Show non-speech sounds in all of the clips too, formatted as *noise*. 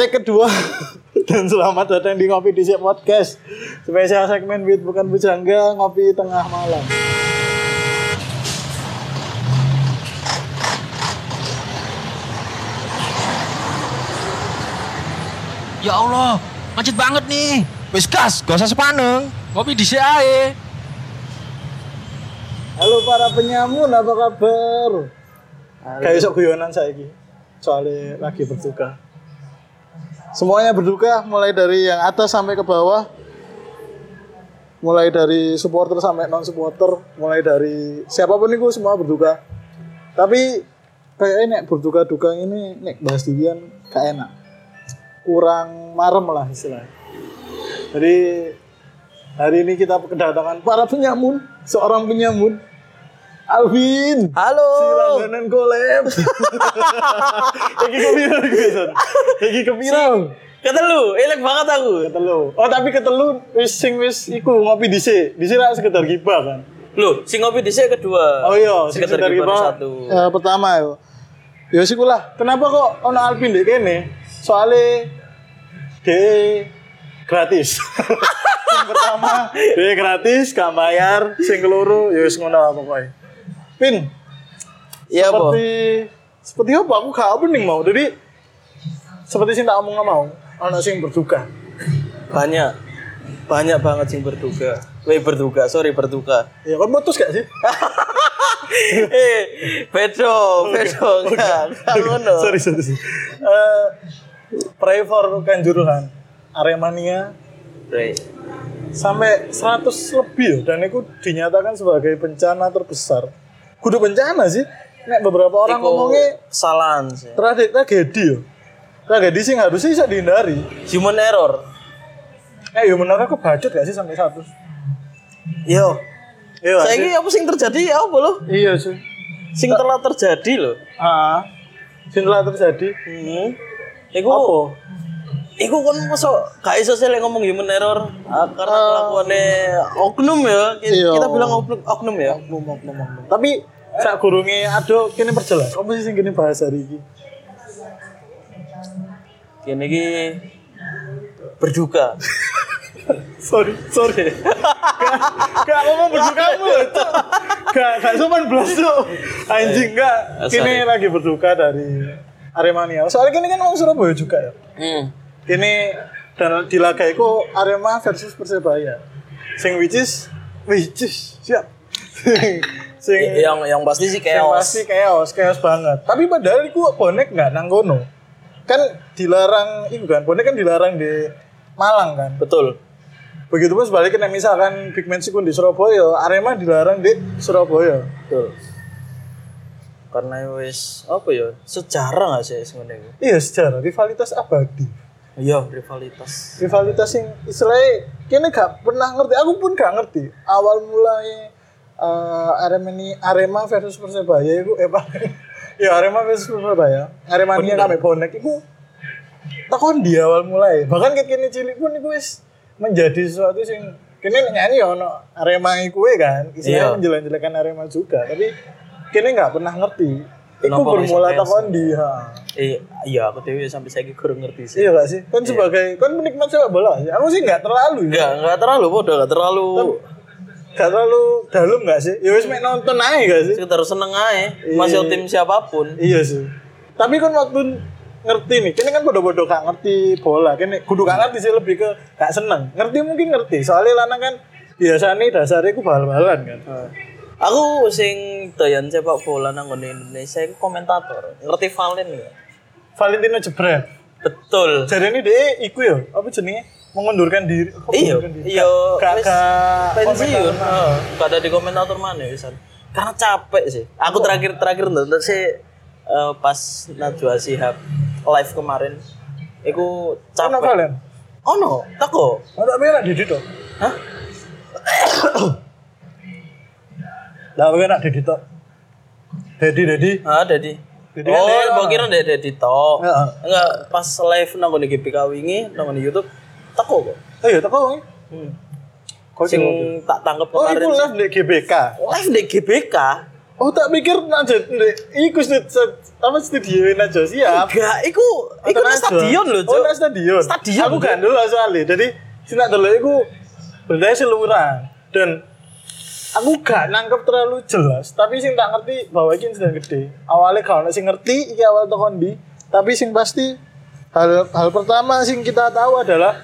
take kedua *laughs* dan selamat datang di Ngopi di Podcast. Spesial segmen Beat bukan bujangga ngopi tengah malam. Ya Allah, macet banget nih. Wis gas, gak usah sepaneng. Ngopi di ae. Halo para penyamun, apa kabar? Kayak sok guyonan saiki. Soalnya lagi berduka. Semuanya berduka mulai dari yang atas sampai ke bawah. Mulai dari supporter sampai non supporter, mulai dari siapa pun itu semua berduka. Tapi kayaknya nek berduka-duka ini nek bahas dian gak enak. Kurang marem lah istilahnya. Jadi hari ini kita kedatangan para penyamun, seorang penyamun. Alvin. Halo. Si langganan golem. *laughs* Iki kepiran iki, Son? Iki kepiran. Ketelu, elek banget aku. Ketelu. Oh, tapi ketelu wis sing wis iku ngopi dhisik. Dhisik ra sekedar gibah kan. Loh, sing ngopi dhisik kedua. Oh iya, sekedar sekedar gibah satu. Eh, pertama yo. Ya sik lah. Kenapa kok ono Alvin dek kene? Soale de gratis. *laughs* sing pertama de gratis, gak bayar, sing keloro ya wis ngono pokoknya. Pin, Iya, seperti seperti apa aku gak opening mau jadi seperti sing tak omong nggak mau ono sing berduka Banyak. Banyak banget sing berduka. Weh berduka, sorry berduka. ya kan putus gak sih *laughs* eh, bedo, bedo enggak. Ngono. sorry sorry sorry. Eh, pray for kanjuruhan Aremania Right. sampai 100 lebih dan itu dinyatakan sebagai bencana terbesar kudu bencana sih Nek beberapa orang Iku ngomongnya kesalahan sih. tragedi tragedi ya tragedi sih harusnya bisa dihindari Human error. eh ya benar aku bacot gak sih sampai 100 Yo. iya Saya ini apa sing terjadi ya apa lo? iya sih Sing telah terjadi loh. Ah, sing telah terjadi. Hmm. Iku Apa? Iku kan masuk gak iso sih lek ngomong human error ah, karena kelakuannya oknum ya. Kita, Iya. kita bilang oknum, oknum ya. Oknum, oknum, oknum. Tapi sak gurunge ado kene perjelas. Apa sih sing kene bahas hari iki? Kene iki berduka. *laughs* sorry, sorry. gak, ngomong berduka Cuk. Gak, gak sopan belas tuh. Anjing gak. Ah, Kini lagi berduka dari Aremania. Soalnya kini kan orang Surabaya juga ya. Hmm. Kini dan di laga itu Arema versus Persebaya. Sing which is which is siap. *laughs* sing yang yang pasti sih Yang chaos. pasti chaos, chaos banget. Tapi padahal itu bonek nggak nanggono. Kan dilarang, itu kan bonek kan dilarang di Malang kan. Betul. Begitu pun sebaliknya misalkan Big Man Sikun di Surabaya, Arema dilarang di Surabaya. Betul. Karena wis apa ya? Sejarah gak sih sebenarnya? Iya sejarah rivalitas abadi. Iya, rivalitas. Rivalitas yang istilahnya kini gak pernah ngerti. Aku pun gak ngerti. Awal mulai eh, Arema ini Arema versus Persebaya itu eh apa? *laughs* ya Arema versus Persebaya. Aremania kami bonek itu takon di awal mulai. Bahkan kayak kini cilik pun itu wis menjadi sesuatu yang kini nyanyi ya ono Arema iku kan. Istilahnya Iya. menjelek-jelekan Arema juga. Tapi kini nggak pernah ngerti. Iku bermula takon di ha. Eh, iya aku dewe sampai saya kurang ngerti sih. Iya gak sih? Kan sebagai kan penikmat sepak bola. Aku sih nggak terlalu ya. Enggak, enggak terlalu bodoh, enggak terlalu Gak terlalu dalam gak sih? Ya wis mek nonton aja gak sih? sekedar seneng aja. Masih tim siapa pun. Iya sih. Tapi kan waktu ngerti nih, kini kan bodoh-bodoh gak ngerti bola. Kini kudu gak ngerti sih lebih ke gak seneng. Ngerti mungkin ngerti. Soalnya lanang kan biasanya dasarnya ku bal-balan kan. Aku sing doyan sepak bola nang Indonesia iku komentator. Ngerti Valen ya? Valentino Jebret. Betul. Jadi ini dia iku ya, apa jenenge? Mengundurkan diri. Kok Iya, mengundurkan diri? iya. Gak pensiun. Gak ada di komentator mana bisa. Karena capek sih. Aku terakhir terakhir nonton sih eh, pas Najwa Shihab live kemarin. Iku Ono capek. Oh no, tako. Ono bela di Dito. Hah? *coughs* Lah bela di Dito. Dedi Dedi. Ah, Dedi. Dedi oh, kan mbok ono. kira Dedi Dedi tok. Enggak, pas live nang ngene GBK wingi nang ngene YouTube tako kok. Oh iya, teko wong. Hmm. Kok Sing tak tangkep Oh, kemarin. itu live di GBK. live di GBK. Oh tak pikir Najwa ndek iku apa studio Najwa siap. Enggak, iku iku nang stadion lho, Oh, Cuk. nang stadion. Stadion, Aku gak dulu soalnya. Jadi sinak dulu iku beritanya seluruhan dan aku gak nangkep terlalu jelas tapi sing tak ngerti bahwa ini sedang gede awalnya kalau sing ngerti iki awal tekan di tapi sing pasti hal hal pertama sing kita tahu adalah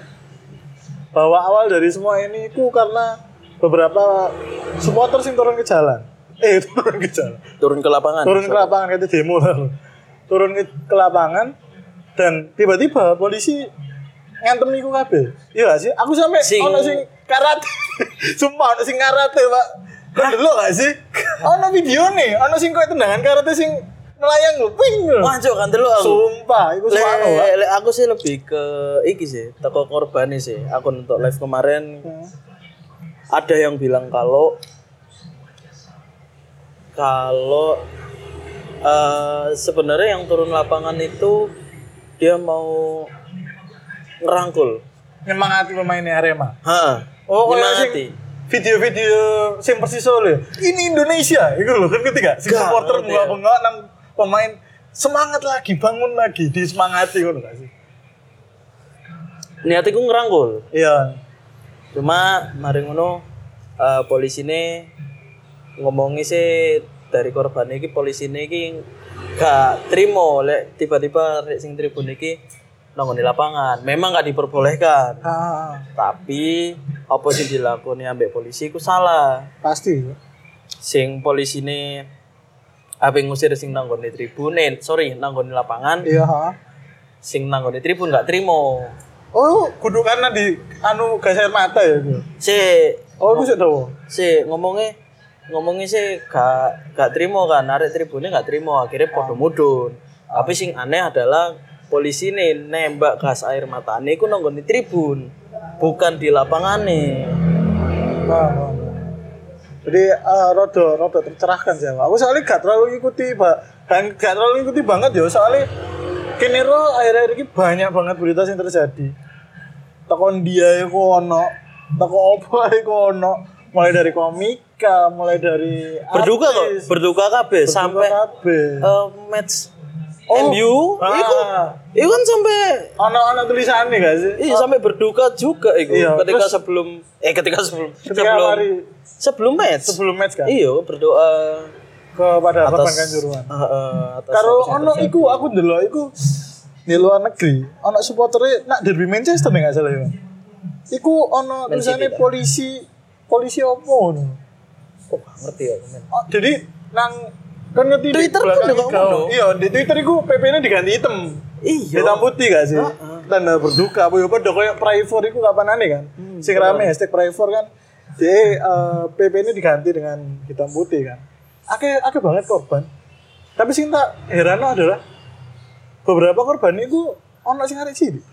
bahwa awal dari semua ini ku karena beberapa supporter sing turun ke jalan. Eh *laughs* turun ke jalan. Turun ke lapangan. turun ke lapangan kayak demo lah. Turun ke, ke lapangan dan tiba-tiba polisi ngantem niku kabeh. Iya sih? Aku sampai Sing- ono sing karate. *laughs* Sumpah ono sing karate pak. Kan dulu gak sih? *laughs* Ono video nih ono sing koyo tendangan karate sing melayang lho ping lho. Wah, Cuk, kan dulu aku. sumpah iku Le, le- aku sih lebih ke iki sih, toko korban sih. Aku untuk live kemarin ada yang bilang kalau kalau eh, sebenarnya yang turun lapangan itu dia mau ngerangkul. nyemangati pemainnya Arema Ha. oh nyemangati. video-video sing persis Solo ini Indonesia itu loh kan ketika si supporter ngerti bunga aku. bunga nang pemain semangat lagi bangun lagi disemangati ngono gak sih Niatiku ngerangkul. iya Cuma mari ngono eh, polisi ini ngomongi sih dari korban iki polisi ini gak terima lek tiba-tiba rek sing tribun iki nongol di lapangan. Memang gak diperbolehkan. ah, Tapi apa sih dilakoni ambek polisi ku salah. pasti Sing polisi ini apa ngusir sing nanggon di tribun, eh, sorry nanggon di lapangan, iya ha. sing nanggon di tribun gak terima. oh. Kudu karena di anu gas air mata ya itu Si oh itu sih tahu si ngomongnya ngomongnya sih gak gak terima kan. Narik tribunnya gak terima akhirnya podo mudun. Tapi sing aneh adalah polisi nih nembak gas air mata ini ku nonggon di tribun bukan di lapangan nih Nah, nah, nah. Jadi eh, rodo rodo tercerahkan sih aku soalnya gak terlalu ngikuti pak gak, gak terlalu ngikuti banget ya soalnya kini ro akhir-akhir ini banyak banget berita yang terjadi. Tekon dia iku ono teko apa *laughs* iku ono. Mulai dari komika mulai dari berduka kok berduka kabeh sampai eh, match Oh. MU Ah. iku iku kan sampai ono tulisannya gak sih iya sampai berduka juga iku Iya, ketika terus- sebelum eh ketika sebelum ketika sebelum hari sebelum match sebelum match kan iya berdoa kepada korban atas kanjuruhan eh, eh, atas Karo ono iku aku ndelok iku di luar negeri, ono supporternya nak derby Manchester nih gak salah ya. Iku ono tulisannya polisi polisi apa ngono. Oh, ngerti ya. Oh, jadi nang kan ngerti Twitter pun juga iku. ngono. Iya, di Twitter iku PP-nya diganti hitam. Iya. Hitam putih gak sih? Tanda berduka apa ya padha koyo Prifor iku kapanane kan. Hmm, Sing rame hashtag Prifor kan. Jadi eh, PP-nya diganti dengan hitam putih kan. Akeh akeh banget korban. Tapi sing tak herano adalah beberapa korban itu ono sing arek cilik.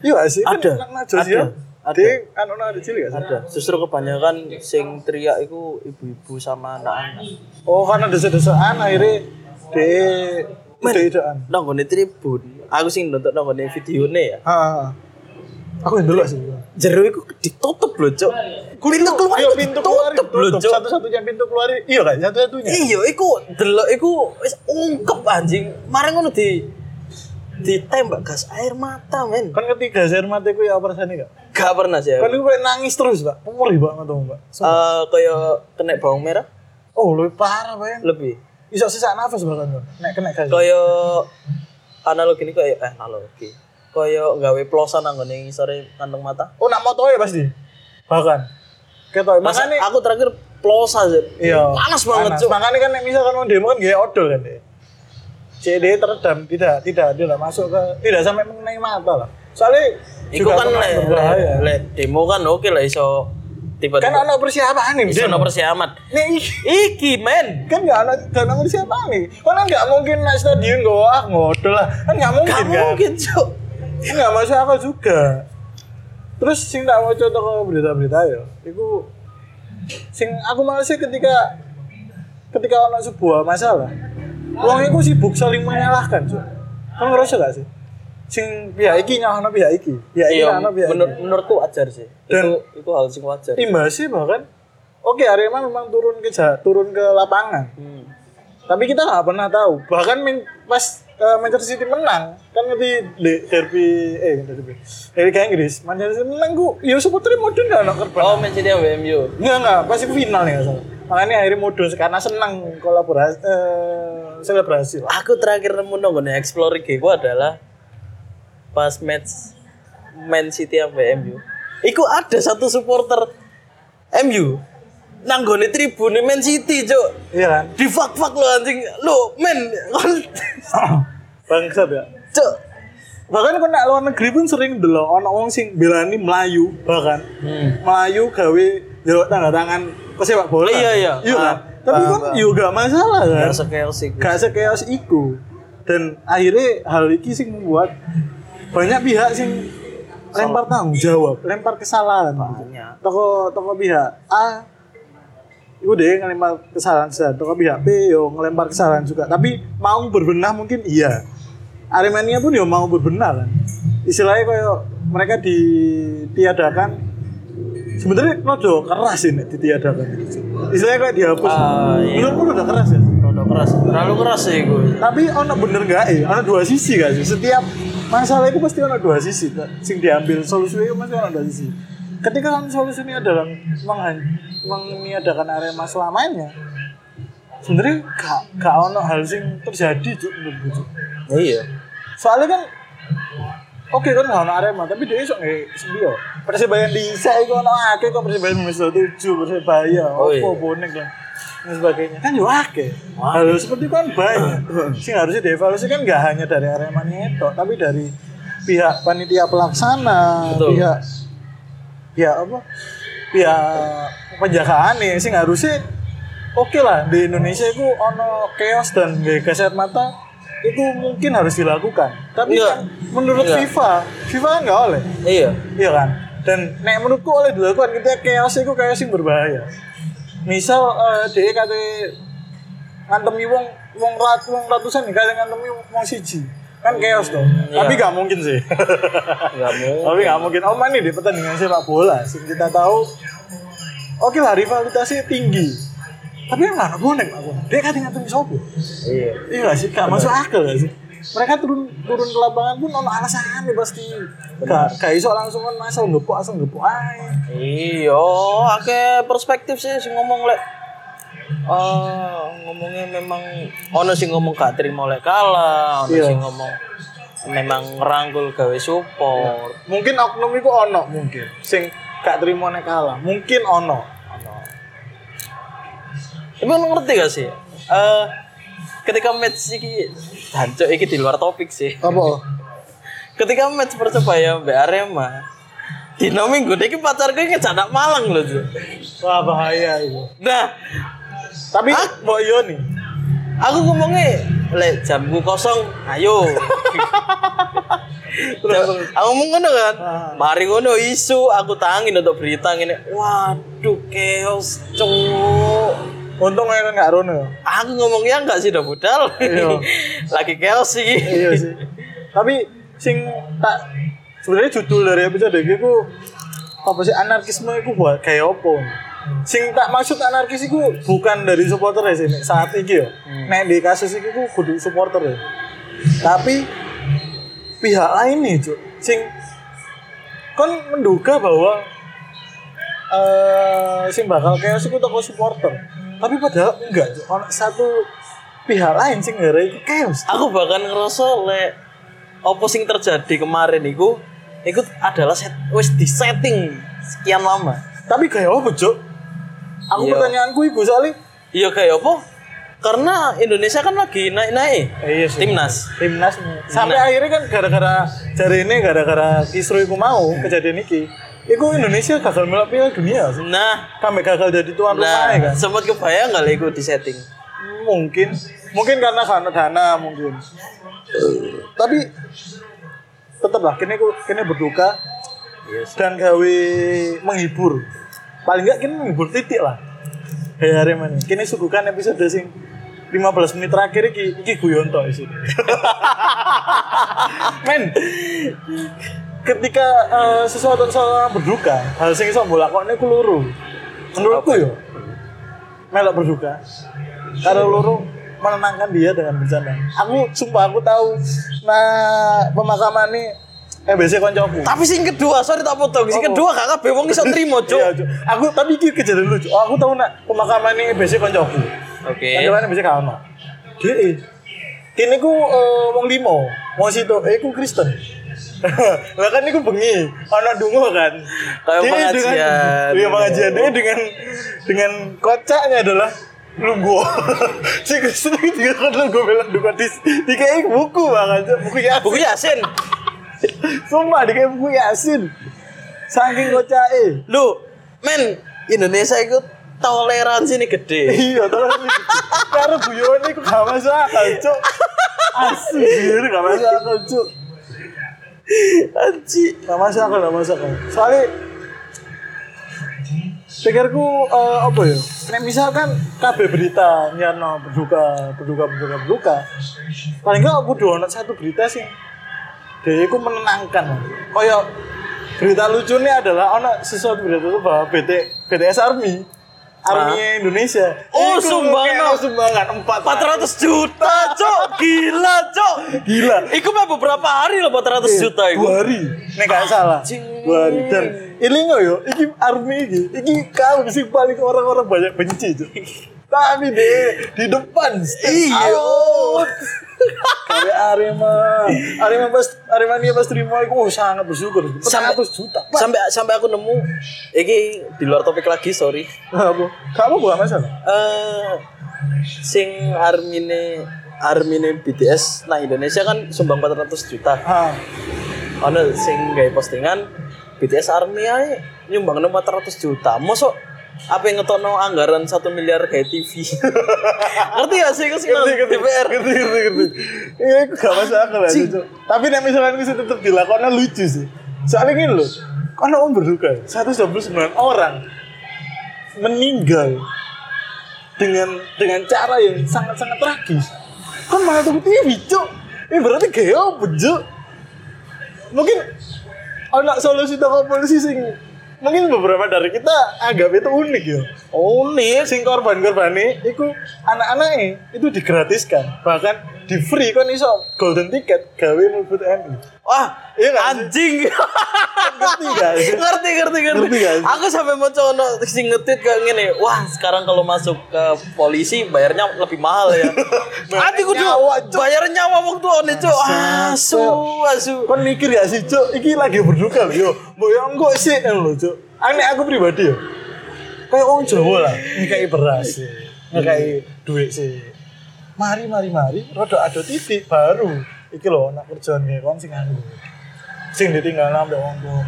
Iya sih? Kan Ada. Najwa sih Ada. ya. Ada. Kan ono arek cilik? Ada. Justru kebanyakan sing teriak itu ibu-ibu sama anak-anak. Oh, karena desa-desaan akhirnya de ide-idean. Nonggone tribun. Aku sing nonton nonggone videone ya. Ha. Aku yang dulu sih. Jero iku ditutup lho, Cuk. Pintu keluar Iya, iku pintu keluar ditutup lho. Cuk. Satu-satunya pintu keluar. Iya kan? Satu-satunya. Iya, iku delok iku wis ungkep anjing. Mari ngono di ditembak gas air mata, men. Kan ketiga air mata ku ya perasaan gak? Gak pernah sih. Kan aku. aku kayak nangis terus, Pak. Perih banget tuh, Mbak. Eh kaya kena bawang merah Oh, lebih parah, Pak. lebih. Bisa sesak nafas bahkan tuh. Nek kena gas. kaya analogi ini kaya eh analogi kaya gawe plosan anggone ngisore kantong mata Oh, nak moto ya pasti. Bahkan. Ketok. Makanya aku terakhir plosa aja Iya. panas banget cuk Makanya kan nek misalkan mau demo kan gaya odol kan deh. CD teredam tidak tidak dia tidak masuk ke tidak sampai mengenai mata lah. Soalnya Iku kan le, le, berbahaya. le, demo kan oke lah iso Kan tiba-tiba ada persiapan nih. demo. no persiamat Nih, ih, iki men kan nggak ada nggak ada persiapan nih. Kan nggak mungkin naik stadion gue ah ngodol lah. Kan nggak mungkin gak kan. mungkin Kan nggak masuk akal juga. Terus sing tak mau contoh ke berita-berita ya. Iku sing aku malah sih ketika ketika ada sebuah masalah. Wong iku sibuk saling menyalahkan, Cuk. Kan ngerasa gak sih? Sing pihak iki nyalahno pihak iki. Pihak iki iya nyalahno pihak menur iki. menurutku wajar sih Dan- itu itu hal sing wajar Imbasnya bahkan oke Arema memang turun ke turun ke lapangan Hmm. tapi kita nggak pernah tahu bahkan min- pas eh, Manchester City menang kan ngerti di derby eh derby dari Liga Inggris Manchester City menang gua ya supporter modern nggak nak kerban Oh, Man City sama MU. Enggak enggak, pasti final nih nggak salah. Makanya akhirnya modus karena senang kolaborasi eh, selebrasi lah. Aku terakhir nemu nongol explore ku adalah pas match Man City sama MU. Iku ada satu supporter MU nanggone tribune Man City, Cuk. Iya kan? Di fuck fuck lo anjing. Lo men. *coughs* Bangsat ya. Cuk. Bahkan kau nak luar negeri pun sering dulu ono wong sing belani Melayu bahkan Melayu gawe jelok tanda tangan pesepak bola. Iya, iya. Iya kan? Ah, Tapi kan juga masalah kan. Gak sekeos iku. Gak sekeos iku. Dan akhirnya hal ini sing membuat banyak pihak sing lempar tanggung jawab, lempar kesalahan. Banyak. Toko toko pihak A itu deh ngelempar kesalahan saja. Toko pihak B yo ngelempar kesalahan juga. Tapi mau berbenah mungkin iya. Aremania pun yo mau berbenah kan. Istilahnya kayak mereka ditiadakan sebenarnya rodo keras ini ditiadakan. Istilahnya kayak dihapus. Ah, iya. Menurutmu udah keras ya? Rodo keras. Terlalu keras sih gue. Tapi ono bener gak ya? Ono dua sisi gak sih? Setiap masalah itu pasti ono dua sisi. Sing diambil solusinya itu pasti ono dua sisi. Ketika kan solusi ini adalah menghan- meniadakan Arema selamanya, sebenarnya gak, gak ono hal sing terjadi cuk menurutku cuk. Iya. Soalnya kan Oke kan gak ono Arema, tapi dia esok nggak sendiri. Persebaya di saya itu ono akeh kok Persebaya minus tujuh, Persebaya, Oh, iya. bonek lah dan sebagainya kan yo akeh. Hal seperti itu kan banyak. *coughs* Sing harusnya dievaluasi kan nggak hanya dari Arema itu, tapi dari pihak panitia pelaksana, Betul. pihak pihak apa? Pihak penjagaan nih, sing harusnya oke lah di Indonesia itu ono chaos dan kasat mata itu mungkin harus dilakukan. Tapi Iya. kan menurut Iya. FIFA, FIFA kan nggak oleh. Iya. Iya kan? Dan nek menurutku oleh dilakukan ketika chaos itu chaos yang berbahaya. Misal eh dia kate ngantemi wong wong rat wong ratusan nih kate ngantemi wong siji. Kan chaos tuh. Iya. Tapi gak mungkin sih. *laughs* Enggak mau. Tapi gak mungkin. Oh ini di pertandingan sepak bola sih kita tahu Oke lah rivalitasnya tinggi. Tapi yang mana bonek aku. Dia kate ngantemi sopo. Iya. Iya sih? Gak masuk akal gak sih? Mereka turun turun ke lapangan pun ono alasannya pasti. Gak gak iso langsung kan asal ngepok asal ngepok aja. Iya, akeh perspektif sih sing ngomong lek eh ngomongnya memang ono sing ngomong gak terima lek kalah, ono Iya. sing ngomong memang ngerangkul gawe support. Mungkin oknum itu ono mungkin. Sing gak terima nek kalah. Mungkin ono. Ono. Tapi ngerti gak sih? Eh ketika match iki jancuk iki di luar topik sih. Apa? Ketika match Persebaya mbak Arema Dino minggu iki pacarku ngejadak Malang loh Ju. Wah bahaya itu. Nah, Tapi mbok yo nih. aku ngomongnya le jamku kosong ayo *laughs* Terus aku ngomong ngono kan Ah. mari ngono isu aku tangin untuk berita ngene waduh chaos cowok untung aja kan gak rono. aku ngomongnya enggak sih udah budal Iya. *laughs* lagi sih Iya sih. Tapi sing tak sebenarnya judul dari episode iki ku apa sih anarkisme itu buat kayak apa? Sing tak maksud anarkis itu bukan dari supporter ya sini saat ini ya. Nek di kasus ini ku kudu supporter ya. Tapi pihak lain nih cuk. Sing kon menduga bahwa eh sing bakal chaos itu toko supporter. Tapi padahal enggak. Ono satu pihak lain sing gara itu chaos. aku bahkan ngerasa le apa sing terjadi kemarin itu itu adalah set, wis di setting sekian lama Tapi kayak apa, Cuk? Aku Iya. pertanyaanku iku soalnya iya kayak apa karena Indonesia kan lagi naik-naik iya sih. timnas timnas sampai akhirnya kan gara-gara jari ini gara-gara kisru iku mau kejadian iki iku Indonesia gagal melok Piala Dunia sih nah. Sampai gagal jadi tuan rumah Nah, kan? sempat kebayang nggak Lego di setting? mungkin. Mungkin karena karena dana mungkin. Tapi tetaplah kini ku kini berduka dan gawe menghibur. Paling enggak kini menghibur titik lah. Hei Arema nih kini suguhkan episode sing 15 menit terakhir iki iki guyon tok isi. *laughs* Men ketika eh, sesuatu sesuatu berduka hal sing iso mbok lakokne ku loro menurutku yo melok berduka. Karo loro menenangkan dia dengan bercanda. Aku sumpah aku tahu nah pemakaman ini MBC koncoku. Tapi sing kedua, sorry tak potong. Sing Oh. kedua gak kabeh wong iso trimo, Cuk. Iya, Cuk. Aku tapi iki kejadian lucu. Oh, aku tahu nak pemakaman ini MBC koncoku. Oke. Kan MBC gak ono. Dia eh, kini ku eh, wong limo, wong situ, eh ku Kristen. *laughs* Lah kan iku bengi, ana dungo kan. Kayak Dia pengajian. Dengan, iya pengajian dia dengan dengan kocaknya adalah lugu. *laughs* si Kristen itu juga kan lugu bilang duka di dikai buku banget, buku yasin. Buku Yasin. *laughs* Sumpah dikai buku yasin. Saking kocake. Lu, men, Indonesia itu toleransi ini gede. Iya, ini Karena guyon ini gak masuk akal, cuk. Asli, gak masuk akal, cuk. Anji. Gak masuk akal, gak masuk akal. Soalnya pikirku eh, apa ya? Nek misalkan kabeh berita nyano berduka, berduka, berduka, berduka. Paling enggak aku ono satu berita sih. Dia itu menenangkan. Kayak berita lucunya adalah ono sesuatu berita itu bahwa BT, BTS Army Army Indonesia. Oh, sumbangan. kayak sumbangan 400 400 juta, Cok. Gila, Cok. Gila. Iku mah beberapa hari loh 400 juta itu. dua hari nek gak salah Anjing. dua hari dan ini nggak yo iki army iki iki kamu sih paling orang-orang banyak benci Cuk. tapi di di depan Iya. *laughs* Kayak Arema, Arema pas Arema ini pas terima aku oh, sangat bersyukur. Sampai- 400 juta. Pak. Sampai sampai aku nemu iki di luar topik lagi, sorry. Apa? Kamu bukan masalah. Eh sing armine armine BTS nah Indonesia kan sumbang 400 juta. Ah, Ono sing gawe postingan BTS Army ae nyumbang 400 juta. Mosok apa yang ngetono anggaran 1 miliar kayak TV. *laughs* Ngerti gak sih kau sih nang DPR? ngerti ngerti ngerti. Iya, aku gak masuk akal ya. Cuk. Tapi nek misalkan bisa tetap dilakukan lucu sih. Soalnya gini loh, karena om berduka, 129 orang meninggal dengan dengan cara yang sangat sangat tragis. Kan malah tuh TV, cuk. Ini berarti gaya apa, cuk? Mungkin anak solusi toko polisi sing mungkin beberapa dari kita anggap itu unik ya. Nih, sing korban-korban itu anak-anaknya itu digratiskan bahkan di free kan iso golden ticket gawe mlebu TNI wah Iya sih? anjing. ngerti gak sih ngerti ngerti ngerti. Ngerti gak? Aku sampai mau cono sing ngetit kayak gini. Wah sekarang kalau masuk ke polisi bayarnya lebih mahal ya. *laughs* Ati kudu bayar nyawa wong tuh nih cuk. Asu asu. kan mikir gak sih cuk iki lagi berduka yo mbok yo engko sih lho cuk aneh aku pribadi ya kayak orang Jawa lah ngekai beras sih ngekai duit sih mari mari mari rada ada titik baru iki lho anak kerjaan kayak kon sing nganggur sing ditinggal ambek wong tua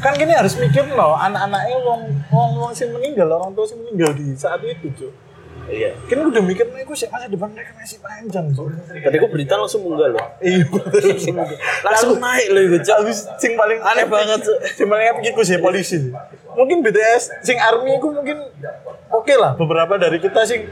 kan kini harus mikir loh anak-anaknya wong wong wong sing meninggal orang tua sing meninggal di saat itu cuk Iya. kan udah mikir nih gue masa depan mereka masih panjang cuk Tadi aku berita langsung munggah loh. iya Langsung naik loh itu cuk. Habis sing paling Aneh banget. Sing paling epic sih polisi. Mungkin BTS sing army iku mungkin oke lah beberapa dari kita sing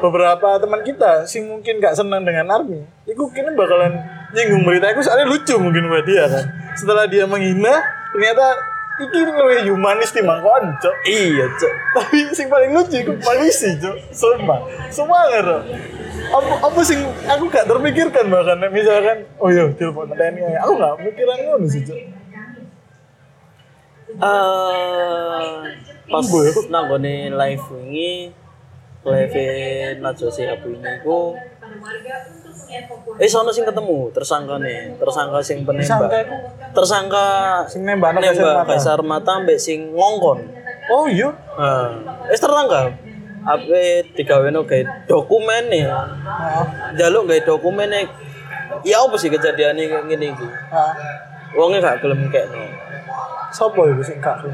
beberapa teman kita sing mungkin gak senang dengan army. Iku kini bakalan nyinggung berita iku soalnya lucu mungkin buat dia kan. Setelah dia menghina ternyata iki lebih humanis timbang konco. Iya cuk. Tapi sing paling lucu iku polisi, Cuk. Sumpah. Sumpah nggak apa, apa sing aku gak terpikirkan bahkan misalkan oh iya telepon TNI aku gak mikiran ngono sih Cuk. Eh pas nanggone live ini live Najwa Shihab ini ku Eh sono sing ketemu tersangka nih, tersangka sing penembak. Tersangka Sing nembak nembak air mata mbek sing ngongkon. Oh iya. Nah, wis tertangkap. Ape digaweno gawe dokumen nih. Jaluk gawe dokumen nih. Ya apa sih kejadiannya kayak gini iki? Heeh. Wongnya gak gelem kekno. Sopo iku sing gak?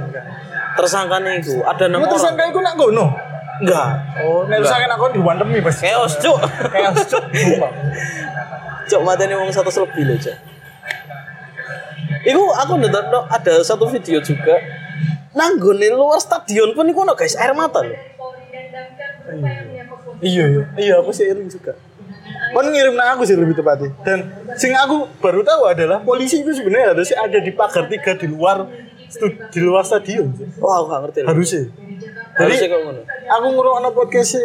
Tersangka nih iku ada Iku orang. tersangka iku nak gono. Enggak. Oh, nek tersangka nak gono diwandemi Mas. Chaos, Cuk. Chaos cuk. Cuk mateni wong satu lebih loh, Cuk. Iku aku nonton no, ada satu video juga. Nanggone luar stadion pun iku ono guys air mata loh. Iya iya. Iya aku sih juga. Kon ngirim nang aku sih lebih tepatnya. Dan sing aku baru tahu adalah polisi itu sebenarnya harusnya ada di pagar tiga di luar di luar stadion. Wah, aku gak ngerti loh. Harusnya. Harusnya kok ngono. aku ngrungokno podcast si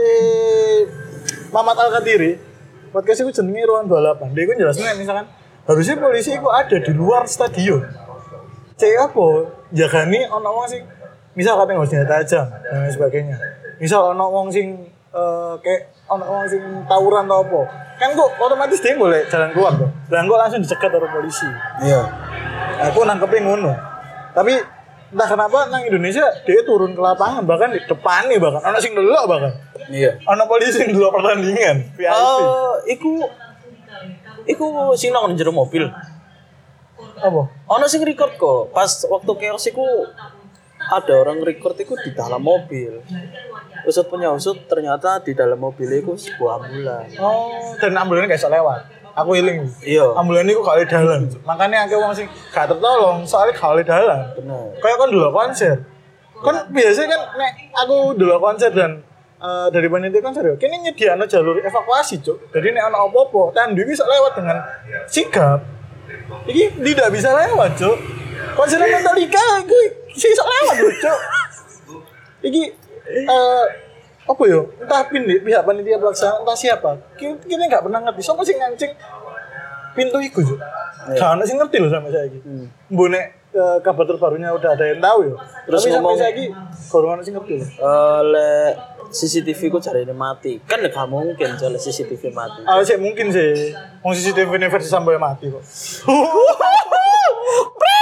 Mamat Al Katiri. Podcast itu jenenge ruang balapan. Dia itu jelasnya misalkan harusnya polisi itu ada di luar stadion. Cek apa? Jagani ono wong sing misal katanya nggak senjata tajam dan lain sebagainya. Misal ono wong sing eh, kayak ono wong sing tawuran atau apa. Kan kok otomatis dia boleh jalan keluar tuh. Dan kok langsung dicegat oleh polisi. Iya. Aku nangkepnya ngono. Tapi entah kenapa nang Indonesia dia turun ke lapangan bahkan di depan nih bahkan ono sing delok bahkan. Iya. Ono polisi yang delok pertandingan VIP. Oh, iku iku sing nang jero mobil. Apa? Ono sing record kok. Pas waktu chaos iku ada orang record iku di dalam mobil. Usut punya usut ternyata di dalam mobil itu sebuah ambulan. Oh, dan ambulan gak iso lewat. Aku iling. Iya, Ambulan itu kali dalan. Makanya akeh wong sing gak tertolong soalnya kali dalan. bener. Kayak kan dulu konser. Kan biasanya kan nek aku dulu konser dan eh, dari panitia konser ya, kini nyediano jalur evakuasi, Cuk. Jadi nek ono apa-apa, tandu bisa lewat dengan sigap. Iki tidak bisa lewat, Cuk. Konser Metallica iki sih lho, Cuk. Iki eh apa yo? Entah pin pihak panitia pelaksana entah siapa. Kita, nggak pernah ngerti. Siapa sih ngancing pintu Cuk? Gak ada sih ngerti loh sampai saya gitu. Hmm. eh, kabar terbarunya udah ada yang tahu ya. Terus Tapi ngomong- saya ada sih ngerti loh. Eh, le CCTV ku cari ini mati. Kan gak mungkin jale CCTV mati. Ah, sih mungkin sih. Mau CCTV ini versi sampai mati kok. *laughs*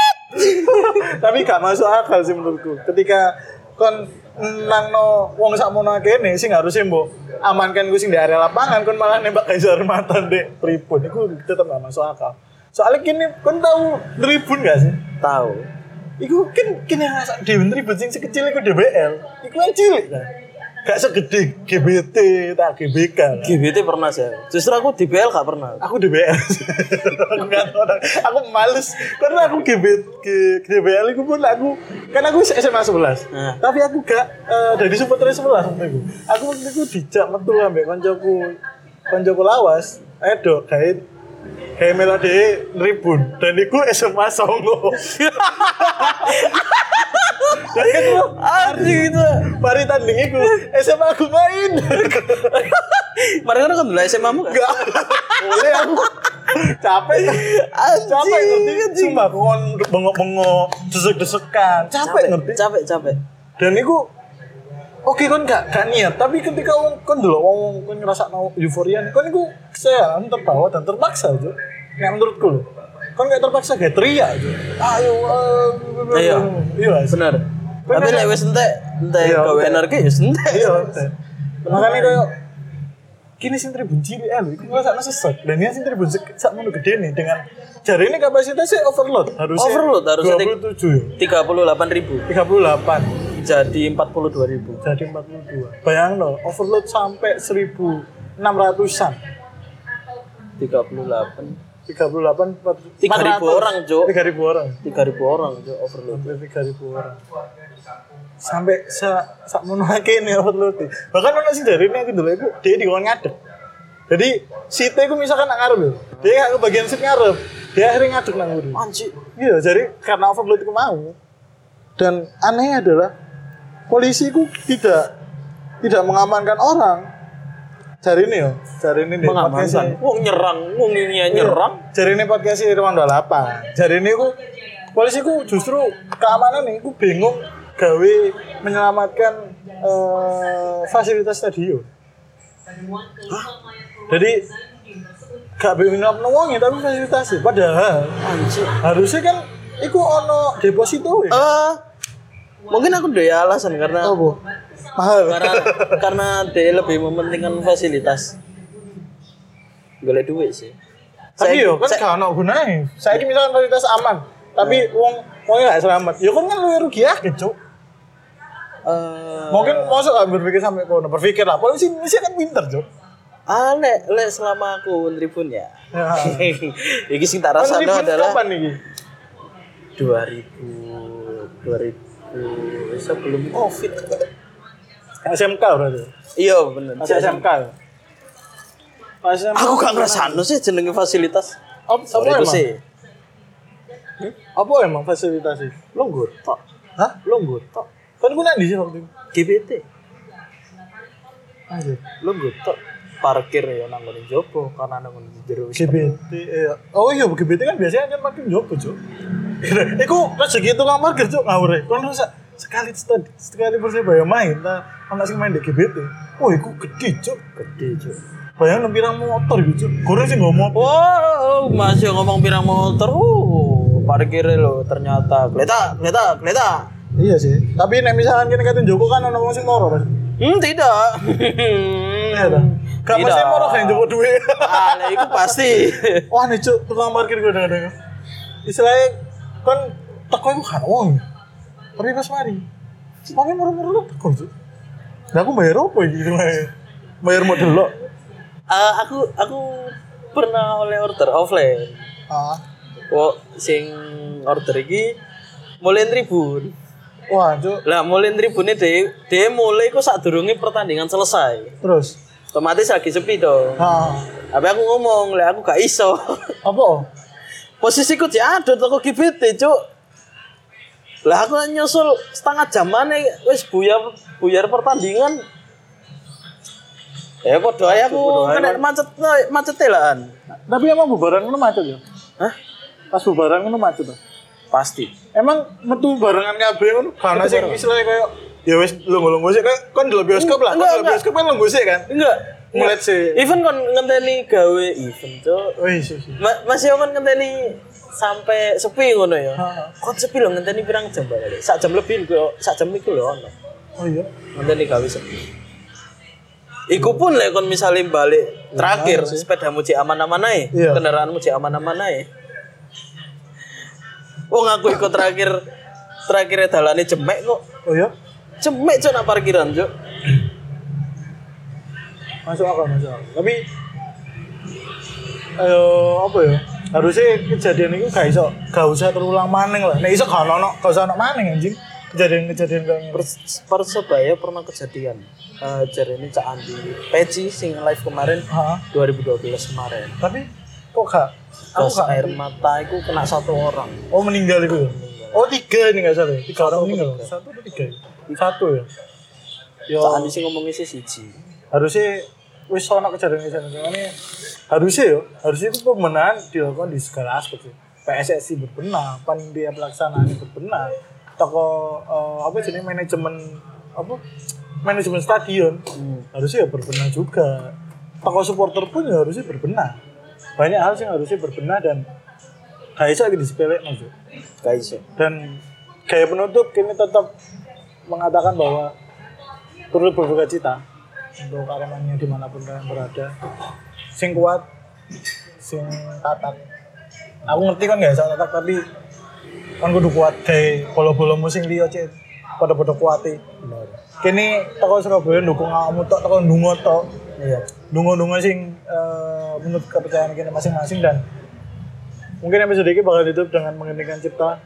Tapi gak masuk akal sih menurutku. Ketika kon nang no wong sak mono kene sing harusnya mbok amankan gue sing di area lapangan kon malah nembak gas air mata dek tribun itu tetap gak masuk akal. Soalnya kini kon tahu tribun gak sih? Tahu. Iku kan kini rasa dewan tribun sing sekecil iku DBL. Iku yang cilik kan. Gak segede GBT tak GBK. lah. GBT pernah sih. Justru aku di BL gak pernah. aku DBL aku aku males karena aku GB G- DBL itu pun aku kan aku SMA 11 Nah. tapi aku gak eh, dari supporter 11 waktu itu aku waktu itu dijak metu ambek koncoku koncoku lawas dok kayak kayak melodi ribun dan itu SMA Songo dan itu Anjing itu. mari tanding itu SMA aku main Mari kan dulu SMA mu kan? Enggak. Boleh aku. Capek. capek ngerti. Sumpah aku kon bengok-bengok, desek-desekan. Capek ngerti. Capek, capek. Dan itu Oke kon gak gak niat, tapi ketika wong wong wong kon ngerasa mau euforia, kon iku saya terbawa dan terpaksa aja. Nek menurutku lho. Kon gak terpaksa gak teriak aja. Ayo. eh, Iya. Iya. Bener. Tapi lek wis entek, entek Iya, gawe entek. energi ya entek. Iya. Makanya kayak kini sing tribun cilik ya lho, iku ngrasakno sesek. Dan ini sing tribun sak mono gede nih dengan jari ini kapasitasnya overload harusnya Overload, harusnya 27 Tiga puluh delapan ribu 38 jadi empat puluh dua ribu. jadi 42 bayang no overload sampai 1600an Tiga puluh delapan. 38 Tiga ribu orang, Cuk. 3000 orang Tiga ribu orang jo overload. sampai 3000 orang sampai sa sak mono akeh nih overload bahkan ono sing dari ini aku dulu iku dia di ngadeg jadi si T iku misalkan nak ngarep dia gak ke bagian seat ngarep dia akhirnya ngadeg nang nguri Anjir. Iya, jadi karena overload itu mau. Dan anehnya adalah polisi itu tidak tidak mengamankan orang. Cari ini ya, cari ini deh. Mengamankan. Wong nyerang, wong ini nyerang. Cari ini podcast Irwan 28. Cari ini ku polisi ku justru keamanan nih, ku bingung gawe menyelamatkan eh, fasilitas stadion. Jadi gak bingung wongnya tapi fasilitasnya. Padahal Anjir. harusnya kan iku ono deposito ya. Eh, mungkin aku udah alasan karena Apa? Mahal. karena karena dia lebih mementingkan fasilitas. Golek duit sih. Tapi Saya- yo kan saya- gak ono gunane. Saya misalkan fasilitas aman, tapi wong wongnya gak selamat. Ya kan kan lu rugi ya, Cuk. Eh, Mungkin masuk gak berpikir sampai kono. Berpikir lah, polisi Indonesia kan pinter, Cuk. ah, lek lek selama aku tribun ya. Ya. *laughs* Iki sing tak ribut adalah kapan nih? 2000 2000 sebelum Covid. SMK berarti. Iya bener. Masih SMK. ya? Pas SMK. Aku gak ngerasano sih jenenge fasilitas. Apa, apa Sorry emang? sih. Apa emang fasilitasnya? Longgur tok. Hah? Longgur tok. Kan gue nanti sih waktu itu. GBT Anjir. lu gue parkir ya nang ngene jopo karena nang ngene jero GBT iya. Oh iya GBT kan biasanya kan makin jopo cuk. Iku rezeki tukang parkir cuk ngawur e. Kan rusak sekali sekali, persebaya main ta ana sing main di GBT. Oh iku gede cuk. gede cuk Bayang pirang motor gitu cuk. Goreng sih ngomong apa? wow masih ngomong pirang motor uh parkir lo ternyata keleta keleta keleta Iya sih. Tapi nek misalkan kene katen Joko kan ana wong sing Mas. hmm tidak Iya. Gak pasti moro kayak Joko duwe. ah lah, itu pasti *laughs* Wah nih cuk, tukang parkir gue kadang-kadang. Istilahnya kan teko itu kan wong. Tapi pas mari. Pakai moro-moro teko cuk. Nah aku bayar apa gitu lah. Bayar model lo. Eh, aku aku pernah oleh order offline Ah. Wo sing order iki mulai tribun Wah cuk. lah mulai tribunnya deh dia mulai kok saat pertandingan selesai Terus. Otomatis lagi sepi dong tapi aku ngomong lah aku gak iso. Apa? posisiku sih ada toko GBT cuk. Lah aku nyusul setengah jaman wis buyar buyar pertandingan. Ya podo ae aku kena macet macet telaan Tapi emang bubaran itu macet ya? hah? Pas bubaran itu macet pasti. Emang metu barengan kabeh ngono. Karena sih istilahnya kayak ya wis lungguh-lungguh sih kan kan di bioskop lah. Kan bioskop kan lungguh sih kan. enggak Mulai sih. even kon ngenteni gawe event cuk Wih, sih sih. Ma masih kan ngenteni sampai sepi ngono ya. Kon sepi lho ngenteni pirang jam bae. Sak jam lebih kok sak jam lho ono. Oh iya. Ngenteni gawe sepi. Iku pun lek kon misalnya balik terakhir sepedamu cek aman-aman ae, Iya. kendaraanmu cek aman-aman ae. Wong aku ikut terakhir terakhir dalane jemek kok. Oh iya. Jemek cok nak parkiran cok. masuk akal masuk akal tapi ayo apa ya harusnya kejadian itu gak iso gak usah terulang maning lah nek iso gak ono gak usah ono maning anjing kejadian-kejadian kayak gitu Pers- Persebaya pernah kejadian. Eh jar ini Cak Andi Peci sing live kemarin Hah? 2012 kemarin. tapi kok gak aku Gas air mata itu kena satu orang. oh meninggal itu ya? Oh tiga ini gak salah ya? tiga orang meninggal satu atau tiga ya? satu ya? Yo. Cak Andi sih ngomongnya sih siji. harusnya wis ono kejadian-kejadian ini harusnya yo harusnya itu pembenahan dilakukan di segala aspek sih. PSSI berbenah panitia pelaksanaan berbenah. Toko eh, apa jenis manajemen apa manajemen stadion harusnya ya berbenah juga. Toko supporter pun ya harusnya berbenah. Banyak hal sih yang harusnya berbenah dan gak bisa lagi disepelek maksud Guys, dan gaya penutup kini tetap mengatakan bahwa turut berduka cita untuk Aremania di mana pun kalian berada. Sing kuat sing tatak aku ngerti kan gak bisa tatak tapi kan kudu kuat kayak bolo-bolo musim liya cek pada-pada kuati. Kini toko Surabaya dukung awakmu tok toko ndungo tok. Iya. dungo-dungo sing eh, menurut kepercayaan kita masing-masing dan mungkin episode ini bakal ditutup dengan mengeningkan cipta